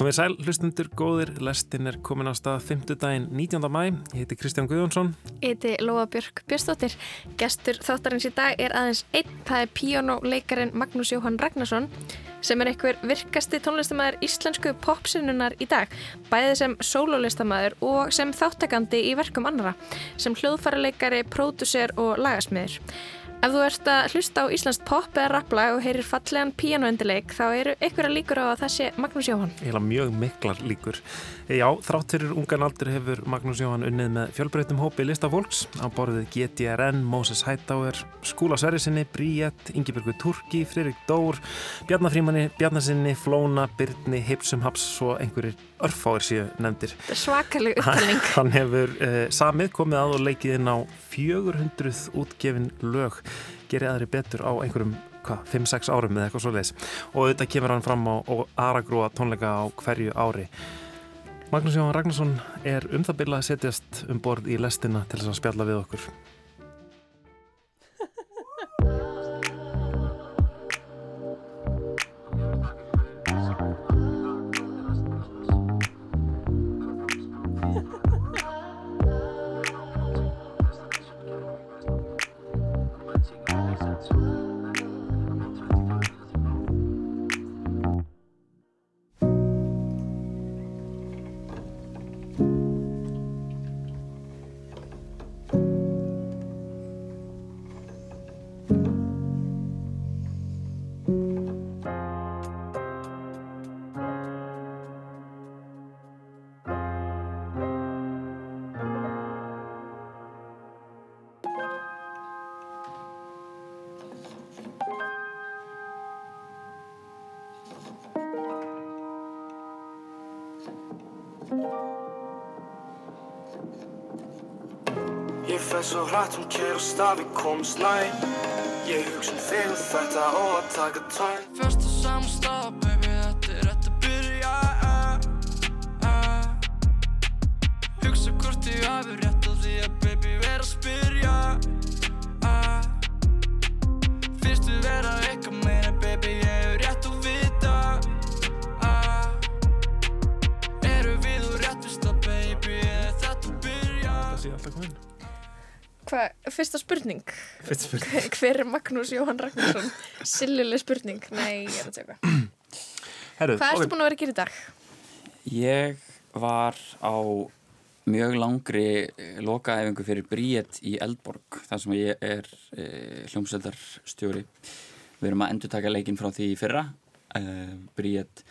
Komið sæl, hlustundur, góðir, lestin er komin á stað 5. daginn 19. mæ. Ég heiti Kristján Guðjónsson. Ég heiti Lóa Björk Björnstóttir. Gestur þáttarins í dag er aðeins einn, það er píjónuleikarin Magnús Jóhann Ragnarsson sem er einhver virkasti tónlistamæður íslensku popsinunar í dag, bæðið sem sólulistamæður og sem þáttakandi í verkum annara, sem hljóðfæraleikari, pródusser og lagasmiður. Ef þú ert að hlusta á Íslands pop eða rapplag og heyrir fallegan píanoendileik þá eru einhverja líkur á að sé Magnús Jóhann. Ég hef mjög miklar líkur. Já, þrátt fyrir ungan aldur hefur Magnús Jóhann unnið með fjölbreytum hópi listafólks á borðið GTRN, Moses Hightower, Skúla Sverrisinni, Bríett, Ingebjörgu Turki, Fririk Dór, Bjarnafrímanni, Bjarnasinni, Flóna, Byrni, Hipsum Haps og einhverjir örfáir séu nefndir. Svakaleg upptalning. Hann hefur uh, samið komið að og leikið inn á 400 útgefin lög gerir aðri betur á einhverjum 5-6 árum eða eitthvað svo leiðis og auðvitað kemur hann fram á aðragrúa tónleika á hverju ári Magnús Jóhann Ragnarsson er um það byrjað að setjast um borð í lestina til þess að spjalla við okkur Fæ svo hrætt um kér og stafi komst næ Ég hugsa um þig og þetta og að taka tæn Fyrst á saman stað, baby, spurning? Hver er Magnús Jóhann Ragnarsson? Sillileg spurning, nei, ég er að tjóka Herru, Hvað ertu búin að vera að gera í dag? Ég var á mjög langri lokaæfingu fyrir Bríett í Eldborg þar sem ég er e, hljómsöldarstjóri. Við erum að endur taka leikinn frá því í fyrra. E, Bríett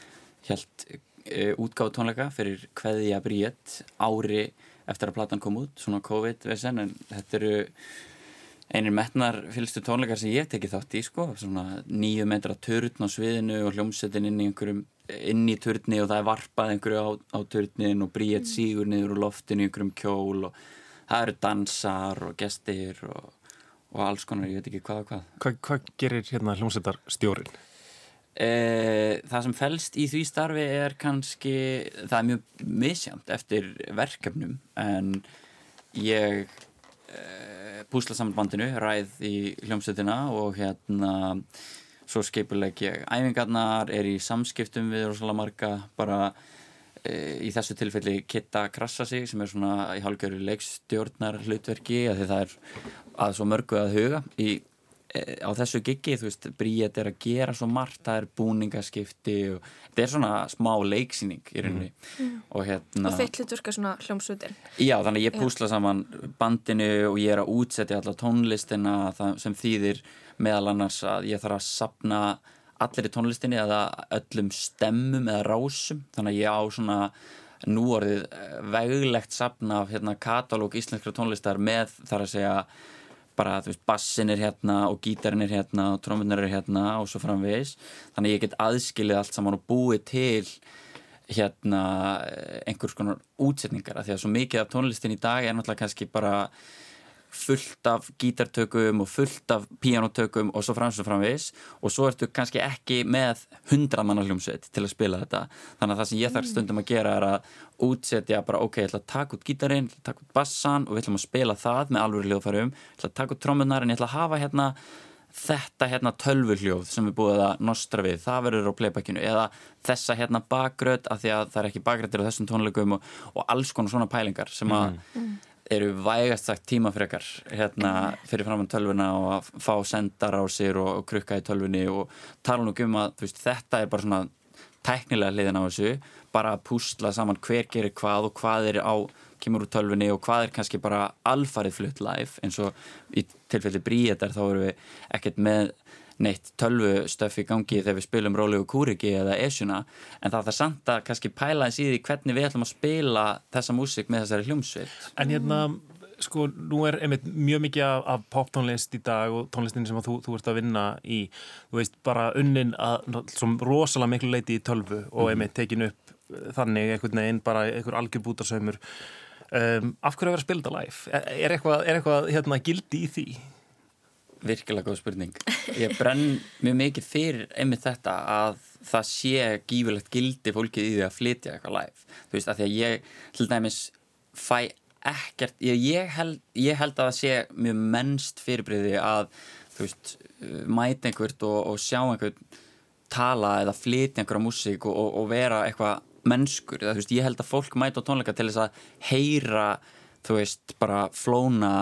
held e, útgáð tónleika fyrir Kveðja Bríett ári eftir að platan kom út, svona COVID-vesen en þetta eru einir metnar fylgstu tónleikar sem ég hef tekið þátt í sko, svona nýju metra törn á sviðinu og hljómsettin inn í einhverjum inn í törni og það er varpað einhverju á, á törnin og bríet sígur niður úr loftinu í einhverjum kjól og það eru dansar og gestir og, og alls konar, ég veit ekki hvað og hvað. Hvað, hvað gerir hérna hljómsveitar stjórin? E, það sem felst í því starfi er kannski, það er mjög misjant eftir verkefnum en ég púsla saman bandinu, ræð í hljómsveitina og hérna svo skipuleg ég æfingarnar, er í samskiptum við rosalega marga bara e, í þessu tilfelli Kitta Krassa sig sem er svona í hálfgjörðu leikstjórnar hlutverki að því það er að svo mörgu að huga í eh, á þessu giggi, þú veist, Bríett er að gera svo margt, það er búningaskipti og þetta er svona smá leiksýning í rauninni. Og hérna Og þitt hlutverka svona hljómsveitin. Já, þannig að ég púsla saman bandinu og ég er að útsetja alla tónlistina það, sem þýðir meðal annars að ég þarf að sapna allir í tónlistinni eða öllum stemmum eða rásum. Þannig að ég á svona núorðið eh, veglegt sapna af hérna, katalóg íslenskra tónlistar með þar að segja bara, þú veist, bassin er hérna og gítarinn er hérna og trómunar er hérna og svo framvegis. Þannig ég get aðskilið allt saman og búið til hérna einhvers konar útsetningar af því að svo mikið af tónlistin í dag er náttúrulega kannski bara fullt af gítartökum og fullt af píanotökum og svo frams og framvegis. Og svo ertu kannski ekki með hundra manna hljómsveit til að spila þetta. Þannig að það sem ég þarf stundum að gera er að útsetja bara ok, ég ætla að taka út gítarinn, ég ætla að taka út bassan og við ætlum að spila það með alvöru hljóðfærum, ég ætla að taka út trommunar en ég ætla að hafa hérna þetta hérna tölvuhljóð sem er búið að nostra við, það verður á playbackinu eða þessa hérna bakgröð af því að það er ekki bakgröðir á þessum tónleikum og, og alls konar svona pælingar sem að mm. Eru vægast sagt tímafrekar hérna fyrir fram á tölvuna og að fá sendar á sér og, og krukka í tölvunni og tala nú um að veist, þetta er bara svona tæknilega hliðin á þessu bara að púsla saman hver gerir hvað og hvað er á kemur úr tölfunni og hvað er kannski bara alfarið flutt live eins og í tilfelli bríetar þá eru við ekkert með neitt tölvustöf í gangi þegar við spilum Rólegu Kúriki eða Esjuna en það er samt að kannski pæla eins í því hvernig við ætlum að spila þessa músik með þessari hljómsveit En hérna, sko, nú er einmitt mjög mikið af, af poptónlist í dag og tónlistin sem þú, þú ert að vinna í þú veist, bara unnin að rosalega miklu leiti í tölvu og mhm. einmitt tekin upp þannig einhvern veginn bara einhver algjörbútarsaumur Um, af hverju að vera að spila þetta live? Er eitthvað, er eitthvað hérna, gildi í því? Virkilega góð spurning. Ég brenn mjög mikið fyrir einmitt þetta að það sé gífurlegt gildi fólkið í því að flytja eitthvað live. Þú veist, af því að ég til dæmis fæ ekkert, ég, ég, held, ég held að það sé mjög mennst fyrirbriði að þú veist, mæta einhvert og, og sjá einhvert tala eða flytja einhverja músík og, og, og vera eitthvað mennskur, það, veist, ég held að fólk mæta á tónleika til þess að heyra þú veist, bara flóna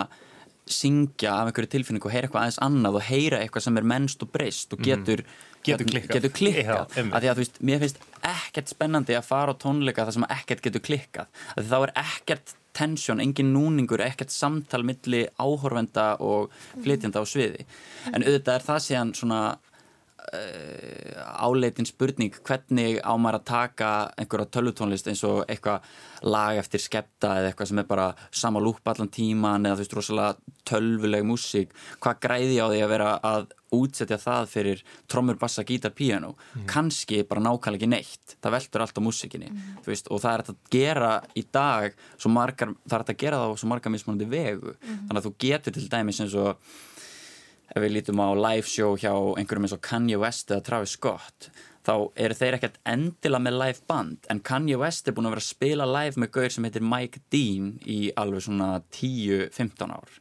syngja af einhverju tilfinningu og heyra eitthvað aðeins annað og heyra eitthvað sem er mennst og breyst og getur mm. getur klikkað, getur klikkað. Já, að því að veist, mér finnst ekkert spennandi að fara á tónleika þar sem ekkert getur klikkað að þá er ekkert tensjón, engin núningur, ekkert samtal millir áhorfenda og flytjanda á sviði en auðvitað er það síðan svona áleitin spurning hvernig á maður að taka einhverja tölvutónlist eins og eitthvað lag eftir skepta eða eitthvað sem er bara sama lúpa allan tíman eða þú veist rosalega tölvuleg músík hvað græði á því að vera að útsetja það fyrir trommur, bassa, gítar, piano mm. kannski bara nákvæmlega ekki neitt það veldur allt á músikinni mm. veist, og það er að gera í dag margar, það er að gera það á svo marga mismunandi vegu mm. þannig að þú getur til dæmis eins og ef við lítum á live show hjá einhverjum eins og Kanye West eða Travis Scott þá eru þeir ekkert endila með live band en Kanye West er búin að vera að spila live með gaur sem heitir Mike Dean í alveg svona 10-15 ár.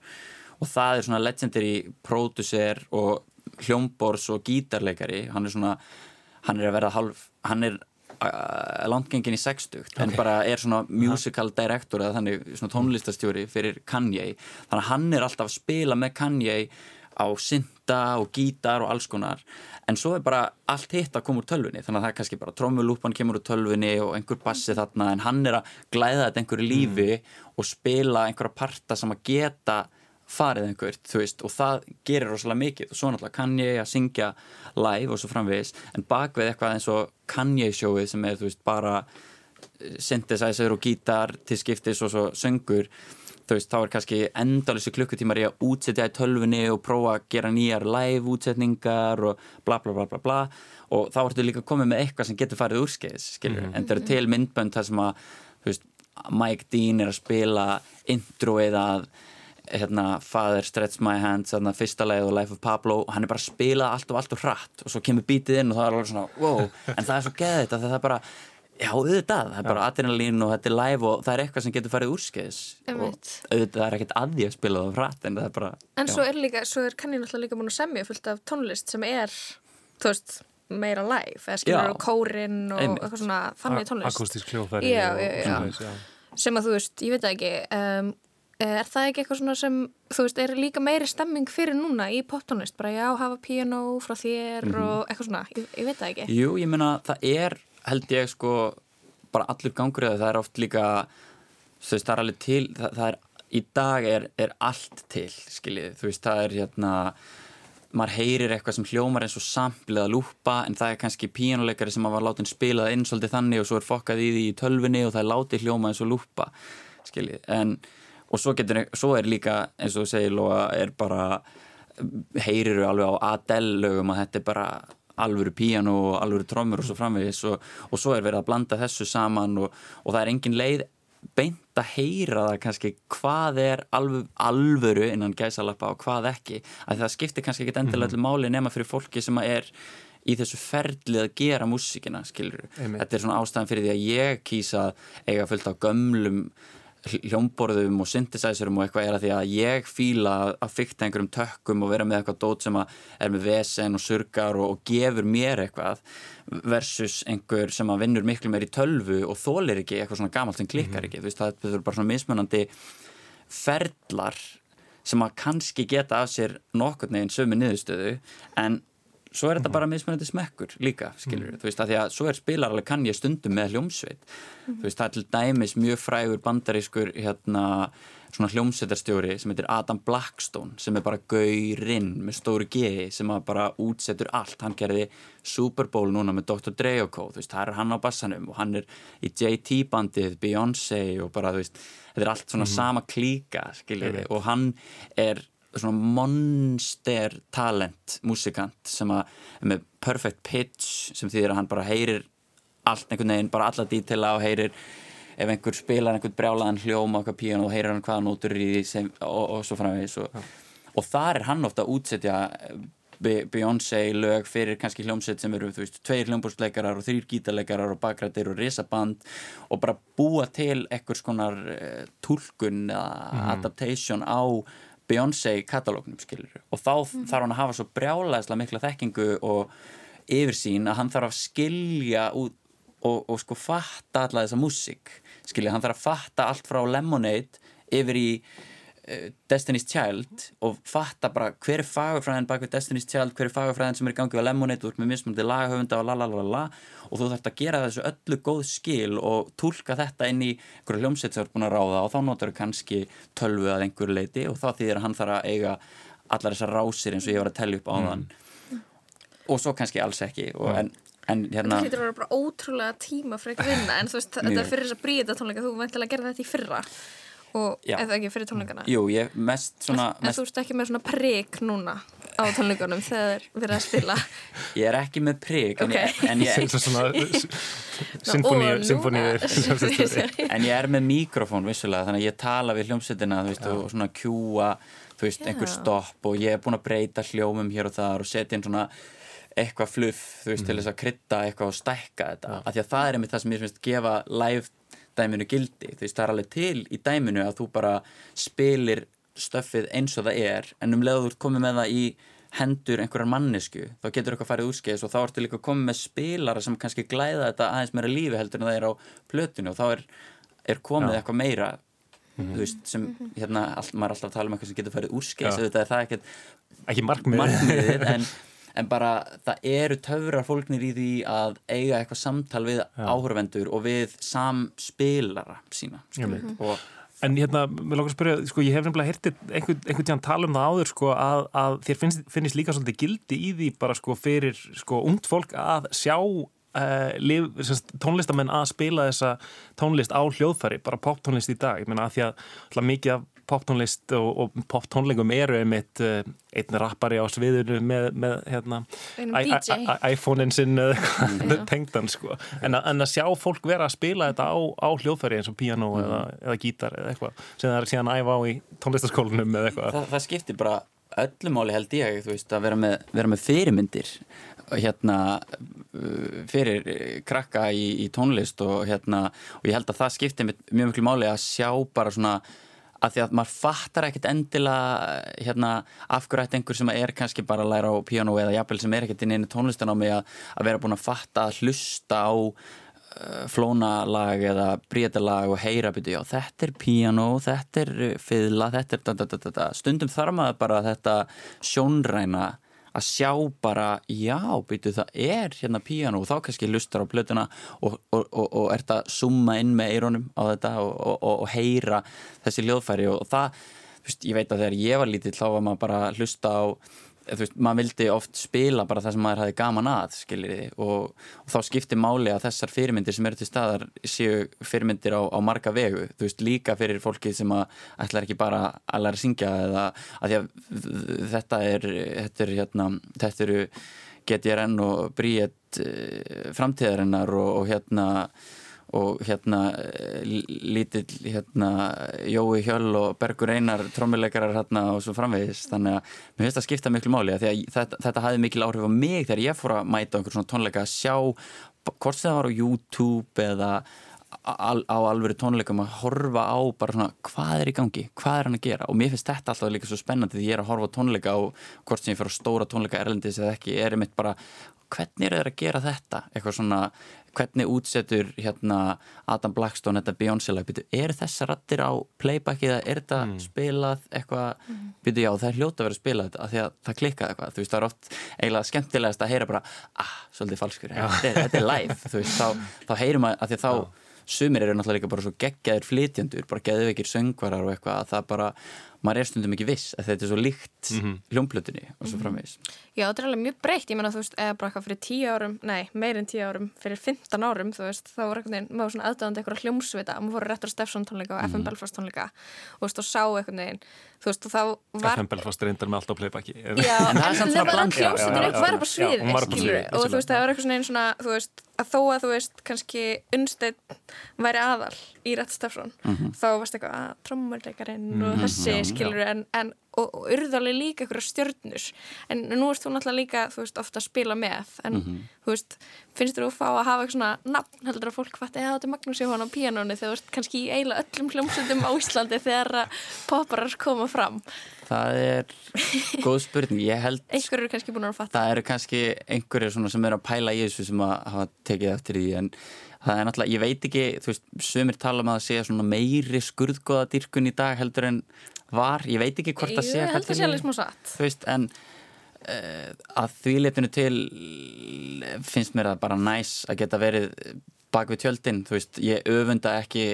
Og það er svona legendary producer og hljómbors og gítarleikari. Hann er svona, hann er að verða halv, hann er uh, landgengin í 60 okay. en bara er svona musical director eða þannig svona tónlistastjóri fyrir Kanye. Þannig að hann er alltaf að spila með Kanye á synda og gítar og alls konar en svo er bara allt hitt að koma úr tölvunni þannig að það er kannski bara trómulúpan kemur úr tölvunni og einhver bassi þarna en hann er að glæða þetta einhverju lífi mm. og spila einhverja parta sem að geta farið einhvert, þú veist, og það gerir rosalega mikið og svo náttúrulega kann ég að syngja live og svo framvegis, en bakvið eitthvað eins og kann ég sjóið sem er, þú veist, bara synthesizer og gítar til skiptis og svo söngur þú veist, þá er kannski endalisi klukkutímar í að útsetja í tölfunni og prófa að gera nýjar live útsetningar og bla bla bla bla bla. Og þá ertu líka komið með eitthvað sem getur farið úrskeiðis, skiljur, mm -hmm. en það eru til myndbönd þar sem að, þú veist, Mike Dean er að spila introið að hérna, Father Stretch My Hands þarna, fyrsta leið og Life of Pablo og hann er bara að spila allt og allt og hratt og svo kemur bítið inn og það er alveg svona, wow. En það er svo geðið þetta, það er bara Já, auðvitað, það er bara adrenalín og þetta er live og það er eitthvað sem getur farið úrskeiðis. Og auðvitað er ekkert að því að spila það frætt en það er bara En já. svo er líka, svo er kannið náttúrulega líka múin að semja fullt af tónlist sem er, þú veist, meira live eða skilur á kórin og Einmitt. eitthvað svona þannig tónlist. Akustísk hljóðfæri sem að þú veist, ég veit ekki um, er það ekki eitthvað svona sem þú veist, er líka meiri stemming fyrir núna í poptónlist, bara já, hafa piano frá þér mm -hmm. og eitthvað svona, ég, ég veit það ekki. Jú, ég menna, það er held ég sko bara allur gangur eða það. Er oft líka veist það er alveg til það, það er, í dag er, er allt til skiljið, þú veist það er hérna maður heyrir eitthvað sem hljómar eins og samplið að lúpa en það er kannski píjánuleikari sem maður var látið spilað inn svolítið þannig og svo er fokkað í því í tölvinni og það er látið hljóma eins og lúpa skiljið, en og svo, getur, svo er líka eins og þú segir Lóa, er bara heyriru alveg á Adele lögum að þetta er bara alvöru píjan og alvöru trómur og svo framvegis og, og svo er verið að blanda þessu saman og, og það er engin leið beint að heyra það kannski hvað er alvöru, alvöru innan gæsalappa og hvað ekki. Að það skiptir kannski ekki endilega allir máli nema fyrir fólki sem er í þessu ferlið að gera músíkina skilur, Einmitt. þetta er svona ástæðan fyrir því að ég kýsa eiga fullt á gömlum hljómborðum og synthesizerum og eitthvað er að því að ég fíla að fykta einhverjum tökkum og vera með eitthvað dót sem er með vesen og surgar og, og gefur mér eitthvað versus einhver sem að vinnur miklu meir í tölvu og þólir ekki eitthvað svona gamalt sem klikkar mhm. ekki, þú veist það er bara svona mismunandi ferlar sem að kannski geta af sér nokkur neginn sömu niðurstöðu en svo er þetta bara mismunandi smekkur líka, skilur mm. þú veist, að því að svo er spilar alveg kann ég stundum með hljómsveit mm. þú veist, það er til dæmis mjög frægur bandarískur hérna svona hljómsveitarstjóri sem heitir Adam Blackstone sem er bara gaurinn með stóru G sem bara útsettur allt hann gerði Super Bowl núna með Dr. Dre og Co, þú veist, það er hann á bassanum og hann er í JT bandið Beyoncé og bara, þú veist, þetta er allt svona mm. sama klíka, skilur og hann er svona monster talent músikant sem að með perfect pitch sem þýðir að hann bara heyrir allt einhvern veginn, bara alla dítila og heyrir ef einhver spilar einhvern brjálaðan hljóm á eitthvað píun og heyrir hann hvaða nótur í því sem, og, og svo framvegis og, ja. og þar er hann ofta að útsetja Beyoncé lög fyrir kannski hljómsett sem eru, þú veist, tveir hljómbúrsleikarar og þrýr gítarleikarar og bakrættir og risaband og bara búa til ekkurs konar uh, tólkun eða mm adaptation á Beyoncé katalógnum skilur og þá mm. þarf hann að hafa svo brjálæðislega mikla þekkingu og yfirsýn að hann þarf að skilja út og, og sko fatta alla þessa músík skilja, hann þarf að fatta allt frá Lemonade yfir í Destiny's Child og fatta bara hver er fagurfræðin bak við Destiny's Child, hver er fagurfræðin sem er í gangi á Lemonade og með mismundi lagahöfunda og lalalala og þú þarfst að gera þessu öllu góð skil og tólka þetta inn í einhverju hljómsveit sem þú ert búin að ráða og þá notur þú kannski tölvu að einhverju leiti og þá þýðir hann þarf að eiga allar þessar rásir eins og ég var að tellja upp á þann mm. og svo kannski alls ekki og en En hérna... Það hlýtur að vera bara ótrúlega tíma fyrir ekki vinna en þú veist, þetta er fyrir þess að bríða tónleika þú veintilega að gera þetta í fyrra og eða ekki fyrir tónleikana? Jú, ég mest svona En mest... þú ert ekki með svona prigg núna á tónleikunum þegar þið verið að spila? Ég er ekki með prigg okay. en ég, en ég... Sinfoníur En ég er með mikrofón vissulega, þannig að ég tala við hljómsettina veist, og svona kjúa þú veist, einhver stopp og ég er búin að breyta hljómum hér og þar og setja inn svona eitthvað fluff, þú veist, mm. til þess að krytta eitthvað og stækka þetta, af því að það er einmitt það sem ég finnst gefa live dæminu gildi þú veist það er alveg til í dæminu að þú bara spilir stöffið eins og það er en um leðu þú ert komið með það í hendur einhverjar mannesku þá getur eitthvað farið úrskeiðis og þá ertu líka komið með spilara sem kannski glæða þetta aðeins meira lífi heldur en það er á plötinu og þá er, er komið Já. eitthvað meira mm -hmm. veist sem hérna all, maður alltaf tala um eitthvað sem getur farið úrskeiðis það er það ekkert ekki markmiðið en en bara það eru töfrar fólknir í því að eiga eitthvað samtal við áhörvendur og við samspilara sína og En hérna, mér lókar að spyrja, sko, ég hef nefnilega hértið einhvern, einhvern tíðan tala um það áður, sko, að, að þér finnst, finnist líka svolítið gildi í því bara, sko, fyrir, sko, ungt fólk að sjá uh, liv, semst, tónlistamenn að spila þessa tónlist á hljóðfæri, bara poptónlist í dag. Ég meina að því að alltaf mikið af poptónlist og, og poptónlingum eru einmitt uh, einn rappari á sviðinu með, með hérna, iPhone-in sinn tengdan sko. En, en að sjá fólk vera að spila þetta á, á hljóðfæri eins og piano mm. eða, eða gítar eða eitthvað sem það er síðan að æfa á í tónlistaskólanum eða eitthvað. Það, það skiptir bara öllumáli held ég, veist, að vera með, vera með fyrirmyndir hérna fyrir krakka í, í tónlist og hérna og ég held að það skiptir mjög mjög mjög máli að sjá bara svona að því að maður fattar ekkert endilega hérna, afhverjætt einhver sem er kannski bara að læra á piano eða jafnvel sem er ekkert inn í tónlistan á mig að, að vera búin að fatta að hlusta á uh, flónalag eða bríðalag og heyra byrju, já þetta er piano, þetta er fiðla, þetta er da, da, da, stundum þarf maður bara þetta sjónræna að sjá bara, já, byrju það er hérna píano og þá kannski lustar á blötuna og, og, og, og ert að summa inn með eironum á þetta og heyra þessi ljóðfæri og það, veist, ég veit að þegar ég var lítill þá var maður bara að hlusta á veist, maður vildi oft spila bara það sem maður hafi gaman að, skiljiði og, og þá skiptir máli að þessar fyrirmyndir sem eru til staðar séu fyrirmyndir á, á marga vegu, þú veist, líka fyrir fólki sem að ætlar ekki bara að læra að syngja eða að að þetta er, þetta er hérna, þetta eru GTRN og Bríett eh, framtíðarinnar og, og hérna og hérna lítill hérna Jói Hjöll og Bergur Einar trommuleikarar hérna og svo framvegis. Þannig að mér finnst það að skipta miklu máli að að þetta, þetta hafði mikil áhrif á mig þegar ég fór að mæta einhver svona tónleika að sjá hvort það var á YouTube eða al, á alvöru tónleikum að horfa á bara svona hvað er í gangi, hvað er hann að gera? Og mér finnst þetta alltaf líka svo spennandi því ég er að horfa tónleika á hvort sem ég fyrir að stóra tónleika erlendis eða ekki, er einmitt bara hvernig er það að gera þetta? Eitthvað svona, hvernig útsetur hérna Adam Blackstone þetta Beyoncé-lag, er þessa rattir á playback eða er þetta mm. spilað eitthvað, mm. byrju já það er hljóta að vera spilað þetta, að því að það klikkað eitthvað. Þú veist það er oft eiginlega skemmtilegast að heyra bara ah, svolítið falskur, þetta er, þetta er live. Þú veist, þá, þá heyrum að, að því að þá já. sumir eru náttúrulega líka bara svo geggjaðir flytjandur, bara geðveikir söngvarar og eitthvað að það bara, maður er stundum ekki viss að þetta er svo líkt mm -hmm. hljómblötunni og svo mhm. framvegis. Já, þetta er alveg mjög breytt, ég menna þú veist, eða bara eitthvað fyrir 10 árum, nei, meirinn 10 árum, fyrir 15 árum, þú veist, þá var veginn, maður svona aðdöðandi eitthvað hljómsvita, maður fóru Rettur Steffsson tónleika og mm -hmm. FM Belfast tónleika og þú veist, og sá einhvern veginn, þú veist, og þá var... FM Belfast reyndar með allt á playbacki. Já, en það var eitthvað veist, að þó að þú veist kannski unnstætt væri aðal í Rett Stafsson mm -hmm. þá varst eitthvað að ah, trommuleikarin mm -hmm. og þessi já, skilur já. en, en og, og urðarlega líka eitthvað stjörnur en nú erst þú náttúrulega líka þú veist ofta að spila með en mm -hmm. þú veist finnst þú að fá að hafa eitthvað svona nafn heldur að fólk fætti að þetta er Magnús Jóhann á píanónu þegar þú ert kannski í eiginlega öllum hljómsundum á Íslandi þegar popparar koma fram Það er góð spurning, ég held Einhverju eru kannski búin að fatta Það eru kannski einhverju sem eru að pæla í þessu sem að hafa tekið eftir því en það er náttúrulega, ég veit ekki þú veist, sömur tala um að segja meiri skurðgóðadýrkun í dag heldur en var, ég veit ekki hvort að segja Ég held að sé alveg smá satt. Þú veist, en uh, að því letinu til finnst mér að bara næs að geta verið bak við tjöldin, þú veist, ég öfunda ekki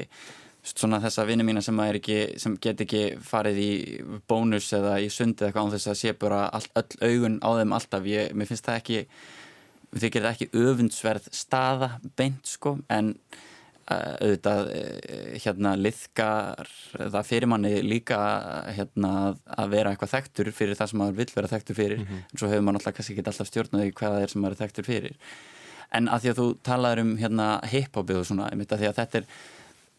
svona þessa vinni mína sem, ekki, sem get ekki farið í bónus eða í sundi eða eitthvað án þess að sé bara all, öll augun á þeim alltaf, ég, mér finnst það ekki þau gerir ekki öfundsverð staða beint sko, en auðvitað eh, hérna liðkar það fyrir manni líka hérna að vera eitthvað þekktur fyrir það sem maður vil vera þekktur fyrir mm -hmm. en svo hefur maður alltaf kannski ekki alltaf stjórnaði hvað það er sem maður er þekktur fyrir en að því að þú talaður um hérna hip-hopið og svona, myndi að því að þetta er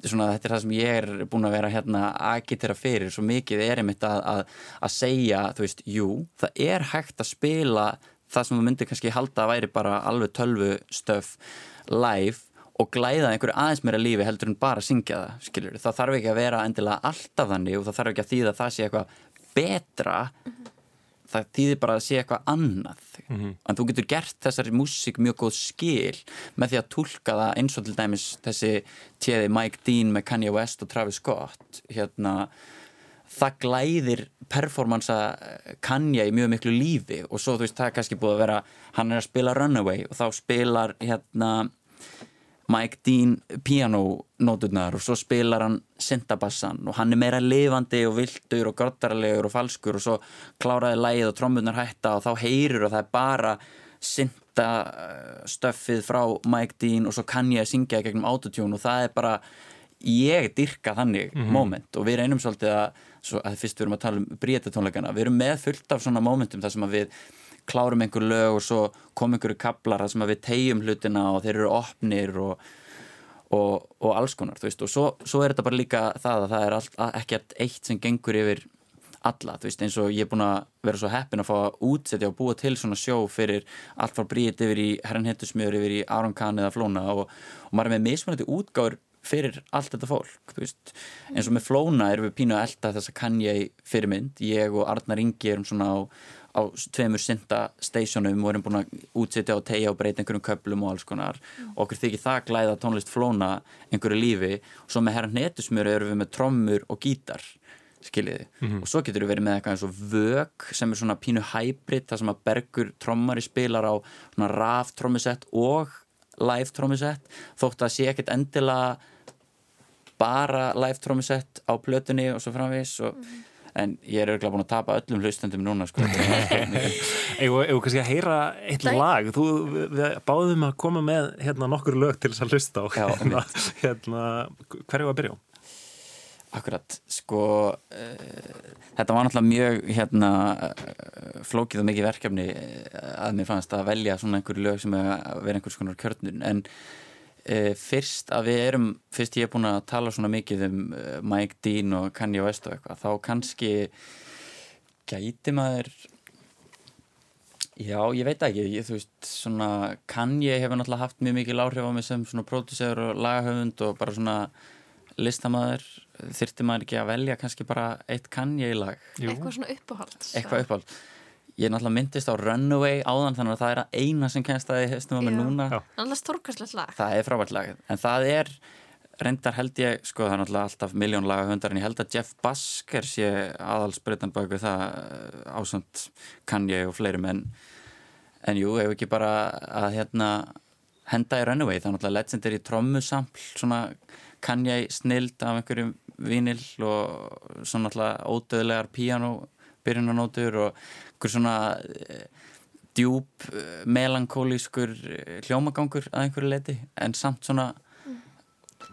svona, þetta er það sem ég er búin að vera hérna agitera fyrir, svo mikið er einmitt að, að, að segja, þú veist, jú það er hægt að spila það sem þú myndir kannski halda að væri bara alveg tölvu stöf live og glæða einhverju aðeins meira lífi heldur en bara syngja það, skiljur. Það þarf ekki að vera endilega alltaf þannig og það þarf ekki að þýða að það sé eitthvað betra mm -hmm. það þýðir bara að sé eitthvað annað mm -hmm. en þú getur gert þessari músík mjög góð skil með því að tólka það eins og til dæmis þessi tjeði Mike Dean með Kanye West og Travis Scott hérna það glæðir performansa Kanye í mjög miklu lífi og svo þú veist það er kannski búið að vera hann er að spila Runaway og þá spilar hérna Mike Dean pianónóturnar og svo spilar hann syntabassan og hann er meira lifandi og vildur og grottarlegur og falskur og svo kláraði lægið og trommunar hætta og þá heyrir og það er bara syntastöffið frá Mike Dean og svo kann ég að syngja gegnum autotune og það er bara ég dyrka þannig mm -hmm. moment og við reynum svolítið að, að fyrst við erum að tala um bríetatónleikana, við erum með fullt af svona momentum þar sem að við klárum einhver lög og svo kom einhverju kaplar sem við tegjum hlutina og þeir eru opnir og, og, og alls konar og svo, svo er þetta bara líka það að það er ekkert eitt sem gengur yfir alla, þú veist, eins og ég er búin að vera svo heppin að fá að útsetja og búa til svona sjó fyrir allt frá Bríðit yfir í Herran Hettusmjör, yfir í Aron Kahn eða Flóna og, og maður er með mismunandi útgáður fyrir allt þetta fólk, þú veist. Eins og með Flóna erum við pínu að elda þess að kann ég fyrirmynd, ég og Arnar Ingi erum svona á á tveimur synda stationum og erum búin að útsitja og tegja og breyta einhverjum köplum og alls konar. Mm. og okkur þykir það glæða tónlist flóna einhverju lífi. Og svo með herran netusmjöru erum við með trommur og gítar skiljiði mm -hmm. og svo getur við verið með eitthvað eins og vög sem er svona pínu hybrid það sem að bergur trommari spilar á svona raf trommusett og live trommusett. Þótt að sé ekkert endilega bara live trommusett á plötunni og svo framvis og mm -hmm en ég er örgulega búin að tapa öllum hlustendum núna sko. Eða kannski að heyra eitt Nei. lag þú báðum að koma með hérna, nokkur lög til þess að hlusta á Já, hérna, hérna, hverju að byrja á? Akkurat, sko uh, þetta var náttúrulega mjög hérna, uh, flókið og mikið verkefni uh, að mér fannst að velja svona einhverju lög sem er að vera einhvers konar kjörnur en Uh, fyrst að við erum fyrst ég er búin að tala svona mikið um uh, Mike Dean og Kanye West og eitthvað þá kannski gæti maður Já, ég veit ekki, ég, þú veist, svona Kanye hefur náttúrulega haft mjög mikið láhrif á mig sem svona pródúsör og lagahöfund og bara svona listamæður þyrti maður ekki að velja kannski bara eitt Kanye lag Jú. Eitthvað svona uppáhalds. eitthvað uppáld Ég náttúrulega myndist á Runaway áðan þannig að það er að eina sem kennst að ég hefstum á mig núna. Já. Annars stórkastlegt lag. Það er frábært lag. En það er reyndar held ég sko það er náttúrulega alltaf miljón lagahöndar en ég held að Jeff Basker sé aðalsbreytan baku það eh, ásamt Kanye og fleirum en, en jú, ef ekki bara að hérna henda í Runaway, það er náttúrulega legendary trommusampl, svona Kanye snild af einhverjum vinil og svona náttúrulega ódöðlegar piano byrjunanótur og einhver svona eh, djúb, eh, melankólískur eh, hljómagangur að einhverju leiti en samt svona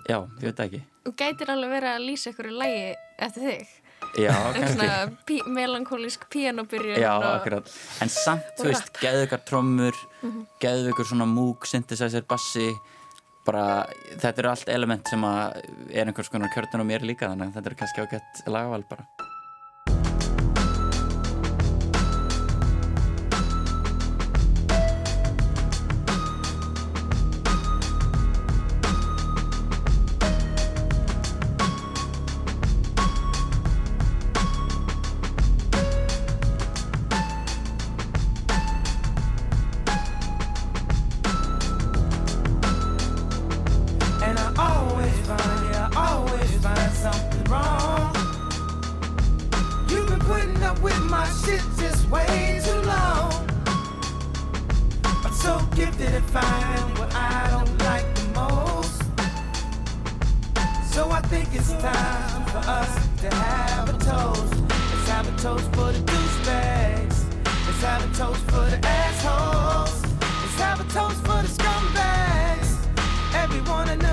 já, ég veit ekki. Þú gætir alveg verið að lýsa ykkur lagi eftir þig. já, Eitthvað kannski. pí melankólísk píanobyrjun já, og... akkurat. En samt, og þú veist, geðu ykkur trommur geðu ykkur svona múk, synthesizer, bassi bara, þetta eru allt element sem að er einhvers konar kjörtun á mér líka þannig að þetta er kannski ágætt lagaval bara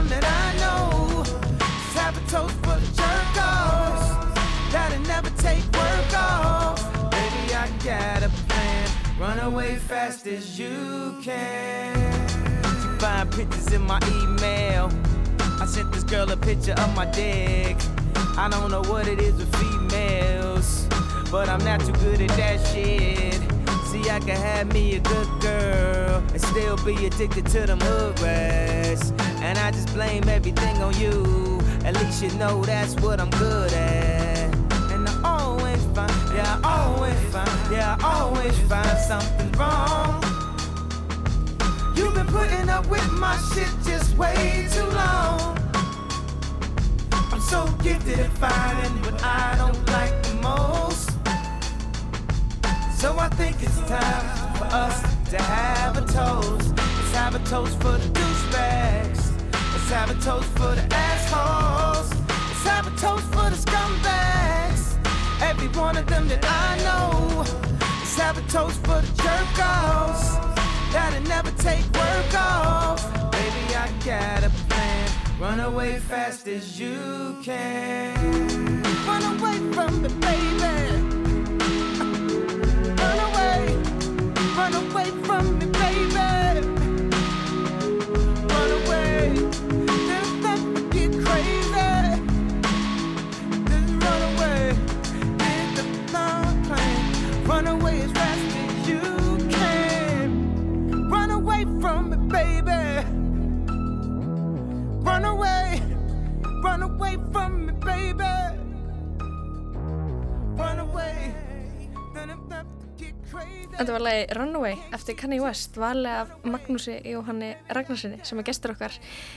that I know. Toast for the jerk offs. That'll never take work off. Baby, I got a plan. Run away fast as you can. Find pictures in my email. I sent this girl a picture of my dick. I don't know what it is with females, but I'm not too good at that shit. I can have me a good girl and still be addicted to them hood rats. And I just blame everything on you. At least you know that's what I'm good at. And I always find, yeah, I always find, yeah, I always find something wrong. You've been putting up with my shit just way too long. I'm so gifted at finding what I don't like the most. So I think it's time for us to have a toast. Let's have a toast for the douchebags. Let's have a toast for the assholes. Let's have a toast for the scumbags. Every one of them that I know. Let's have a toast for the jerk offs. That'll never take work off. Baby, I got a plan. Run away fast as you can. Run away from me, baby. Run away from me, baby. Run away, let me get crazy. Just run away, hit the long. Run away as fast as you can. Run away from me, baby. Run away, run away Þetta var lagi Runaway eftir Kanye West valið af Magnúsi Jóhanni Ragnarsinni sem er gestur okkar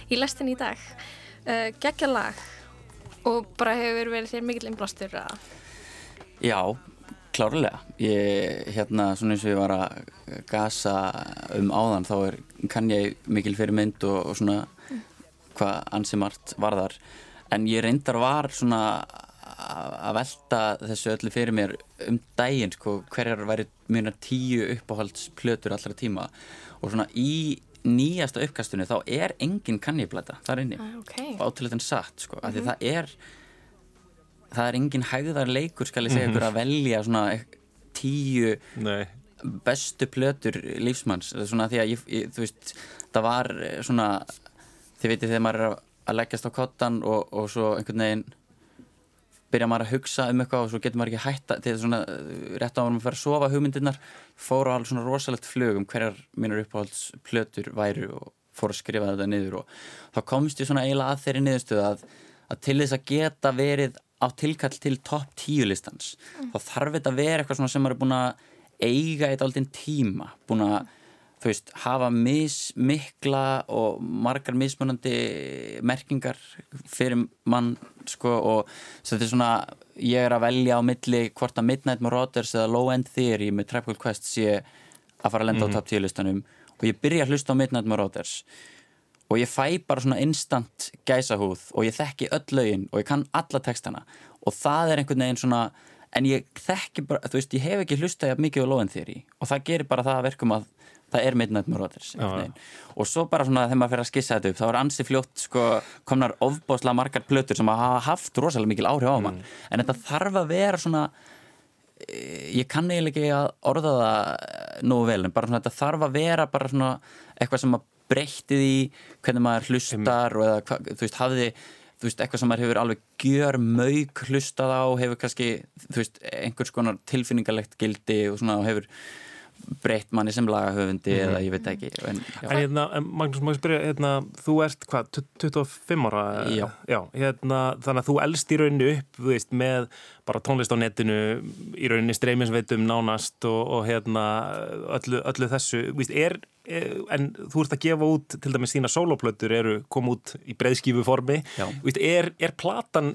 í lestin í dag. Uh, geggja lag og bara hefur verið þér mikill innblástur að Já, klárlega. Ég, hérna, svona eins og ég var að gasa um áðan þá er kann ég mikil fyrir mynd og, og svona hvað ansi margt varðar en ég reyndar var svona að velta þessu öllu fyrir mér um daginn sko, hverjar væri mjög tíu uppáhaldsplötur allra tíma. Og svona í nýjasta uppkastunni þá er engin kanniblæta þar inni. Ah, ok, átilegt satt sko, af því það er það er engin hægðar leikur skal ég segja ykkur að velja svona tíu Nei, bestu plötur lífsmanns. Svona því að ég, ég, þú veist það var eh, svona þið veitir þegar maður er að- að leggjast á kottan og, og svo einhvern veginn byrja maður að hugsa um eitthvað og svo getur maður ekki hætta til svona uh, rétt á að maður fyrir að sofa hugmyndirnar fór á alveg svona rosalegt flug um hverjar mínur uppáhaldsplötur væru og fór að skrifa þetta niður og þá komst ég svona eiginlega að þeirri niðurstöðu að, að til þess að geta verið á tilkall til topp tíu listans mm. þá þarf þetta að vera eitthvað sem maður er búin að eiga eitt aldinn tíma búin að þú veist, hafa mismikla og margar mismunandi merkingar fyrir mann sko og þetta er svona ég er að velja á milli hvort að Midnight Marauders eða Low End Theory með Tribal Quest sé að fara að lenda mm -hmm. á mhm. top 10 listanum og ég byrja að hlusta á Midnight Marauders og ég fæ bara svona instant gæsahúð og ég þekki öll lögin og ég kann alla textana og það er einhvern veginn svona en ég þekki bara, þú veist, ég hef ekki hlustað mikið á Low End Theory og það gerir bara það að verkum að það er Midnight Marauders og svo bara svona þegar maður fyrir að skissa þetta upp þá er ansi fljótt sko komnar ofbáslega margar plötur sem hafa haft rosalega mikil áhrif á mann. Mm. en þetta þarf að vera svona eh, ég kann eiginlega ekki að orða það nú vel en bara svona þetta þarf að vera bara svona eitthvað sem að breytið í hvernig maður hlustar og eða þú veist hafði þú veist, eitthvað sem maður hefur alveg gjör mög hlustað á, hefur kannski þú veist, einhvers konar tilfinningalegt gildi og svona, og hefur breytt manni sem lagahöfundi mm. eða ég veit ekki en, en hérna, Magnús, maður spyrja hérna, þú ert hvað, 25 ára? Já, Já hérna, Þannig að þú elst í rauninu upp veist, með bara tónlist á netinu í rauninni streyminsveitum nánast og, og hérna, öllu, öllu þessu veist, er, er, en þú ert að gefa út til dæmis þína soloplötur eru koma út í breyðskífu formi veist, er, er platan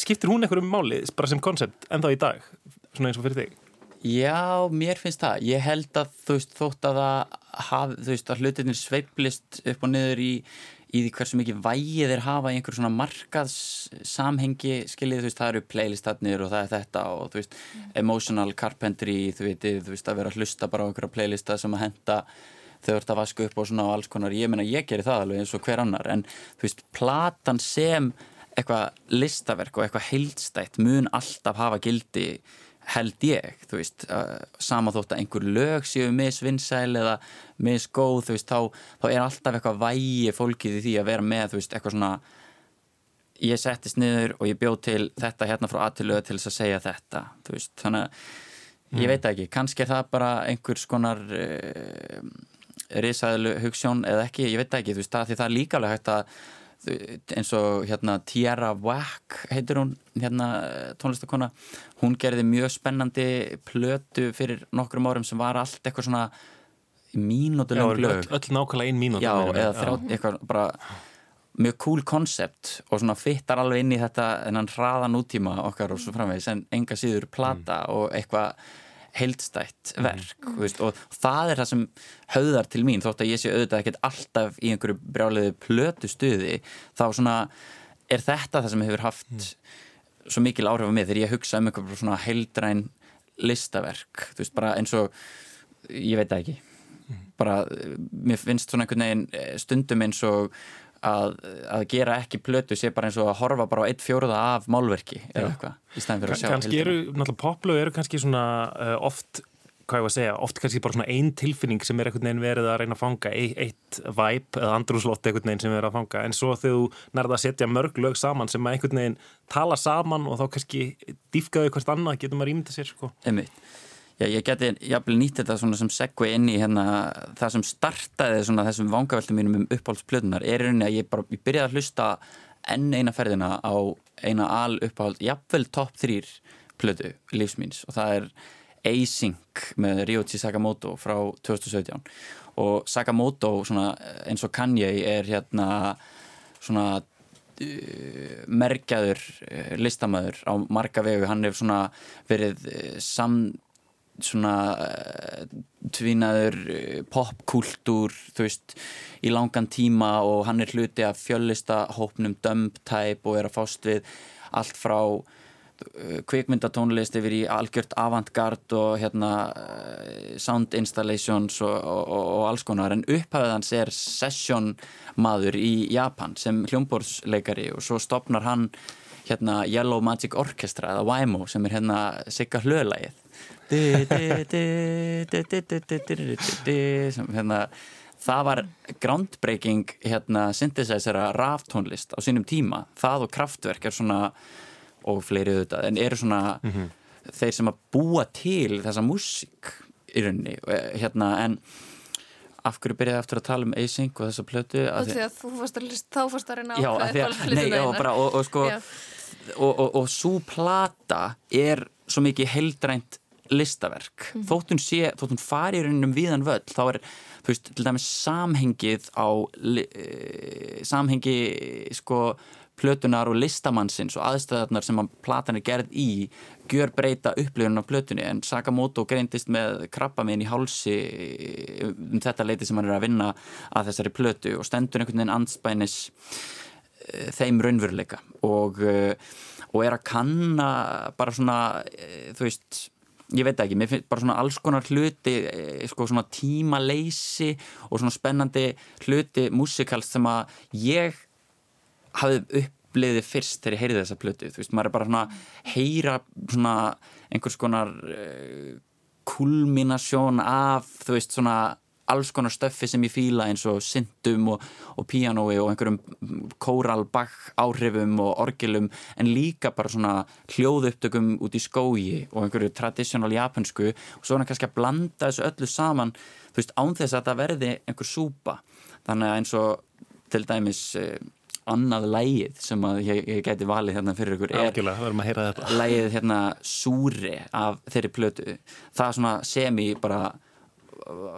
skiptir hún einhverjum máli bara sem koncept en þá í dag, svona eins og fyrir þig? Já, mér finnst það. Ég held að þú veist þótt að það þú veist að hlutinir sveiplist upp og niður í, í því hversu mikið vægið þeir hafa í einhver svona markaðssamhengi skiljið, þú veist, það eru playlistatnir og það er þetta og þú veist, emotional carpentry, þú veit, þú veist, að vera að hlusta bara á einhverja playlista sem að henda þau ert að vaska upp og svona og alls konar. Ég menna, ég gerir það alveg eins og hver annar en þú veist, platan sem eitthvað listaverk og eitthvað heildstætt mun alltaf hafa gildi held ég, þú veist sama þótt að einhver lög séu misvinnsæl eða misgóð þú veist, þá, þá er alltaf eitthvað vægi fólkið í því að vera með, þú veist, eitthvað svona ég settist niður og ég bjóð til þetta hérna frá aðtilöðu til þess að segja þetta, þú veist, þannig að mm. ég veit ekki, kannski er það bara einhvers konar uh, risaðlu hugssjón eða ekki, ég veit ekki, þú veist, það, því það er líka alveg hægt að eins og hérna Tierra Whack heitir hún hérna tónlistakona hún gerði mjög spennandi plötu fyrir nokkrum árum sem var allt eitthvað svona mínútu lög öll, öll nákvæmlega ein mínútu já, eða þrjá, eitthvað bara mjög cool koncept og svona fittar alveg inn í þetta en hann hraða nútíma okkar og svo framvegis en enga síður plata mm. og eitthvað heildstætt mhm. verk mm. veist, og það er það sem höðar til mín þótt að ég sé auðvitað ekkert alltaf í einhverju brjáliðu plötu stuði þá svona er þetta það sem hefur haft mm. svo mikil áhrif á mig þegar ég hugsa um einhverju svona heildræn listaverk þú veist bara eins og ég veit ekki mm. bara mér finnst svona einhvern veginn eh, stundum eins og að, að gera ekki plötu sé bara eins og að horfa bara á eitt fjóruða af málverki eða eitthvað í stæðin fyrir að sjá kannski eru, náttúrulega poplögu eru kannski svona uh, oft, hvað ég var að segja oft kannski bara svona einn tilfinning sem er einhvern veginn verið að reyna að fanga, eitt, eitt væp eða andrúslott einhvern veginn sem er að fanga. En svo þegar þú nærða að setja mörg lög saman sem að einhvern veginn tala saman og þá kannski dýfkaðu hvert annað getur maður ímynda sér sko. Já, ég geti jafnvel nýtt þetta sem segvi inn í hérna, það sem startaði svona, þessum vangaveltum mínum um uppáhaldsplötunar er rauninni að ég bara ég byrjaði að hlusta enn eina ferðina á eina al uppáhald, jafnvel topp þrýr plötu lífsmýns og það er A-Sync með Ryuichi Sakamoto frá 2017 og Sakamoto eins og Kanye er hérna svona uh, merkjaður uh, listamæður á marga vegu, hann hefur svona verið uh, sam svona uh, tvínaður uh, popkultúr þú veist í langan tíma og hann er hluti af fjöllista hópnum Dumptype og er að fást við allt frá uh, kvikmyndatónlist yfir í algjört avantgard og hérna sound installations og, og, og alls konar. En upphæðans er session maður í Japan sem hljómborðsleikari og svo stopnar hann hérna Yellow Magic Orchestra eða YMO sem er hérna sigga hlöðlægið hérna, það var groundbreaking hérna, synthesizera ráftónlist á sínum tíma það og kraftverk er svona og fleiri auðvitað en eru svona þeir sem að búa til þessa músík í rauninni eh, hérna en af hverju byrjaði aftur að tala um Async og þessa plötu þá fórst að reyna já, bara, og, og sko og, og, svo plata er svo mikið heildrænt listaverk Mhm. þótt hún sé, þótt hún fari í rauninum viðan völl, þá er, þú veist, til dæmis samhengið á li, e, samhengi sko plötunar og listamannsins og aðstæðarnar sem að platan er gerð í gjör breyta upplifun á plötunni en Sakamoto greindist með krabba minn í hálsi um þetta leiti sem hann er að vinna að þessari plötu og stendur einhvern veginn andspænis eh, þeim raunveruleika og, og er að kanna bara svona, þú veist ég veit ekki, mér finnst bara svona alls konar hluti eh, sko svona tímaleysi og svona spennandi hluti músikals sem að ég hafði uppliðið fyrst þegar ég heyrði þessa plötu, þú veist, maður er bara svona heyra svona einhvers konar uh, kulminasjón af, þú veist, svona alls konar stöffi sem ég fíla eins og syndum og, og píanói og einhverjum kóralbakk áhrifum og orgelum en líka bara svona hljóðupptökum út í skógi og einhverju traditional japansku og svo er hann kannski að blanda þessu öllu saman þú veist, án þess að það verði einhver súpa. Þannig að eins og til dæmis eh, annað lægið sem að ég, ég gæti valið hérna fyrir ykkur er lægið hérna Súri af þeirri plötu. Það svona semi bara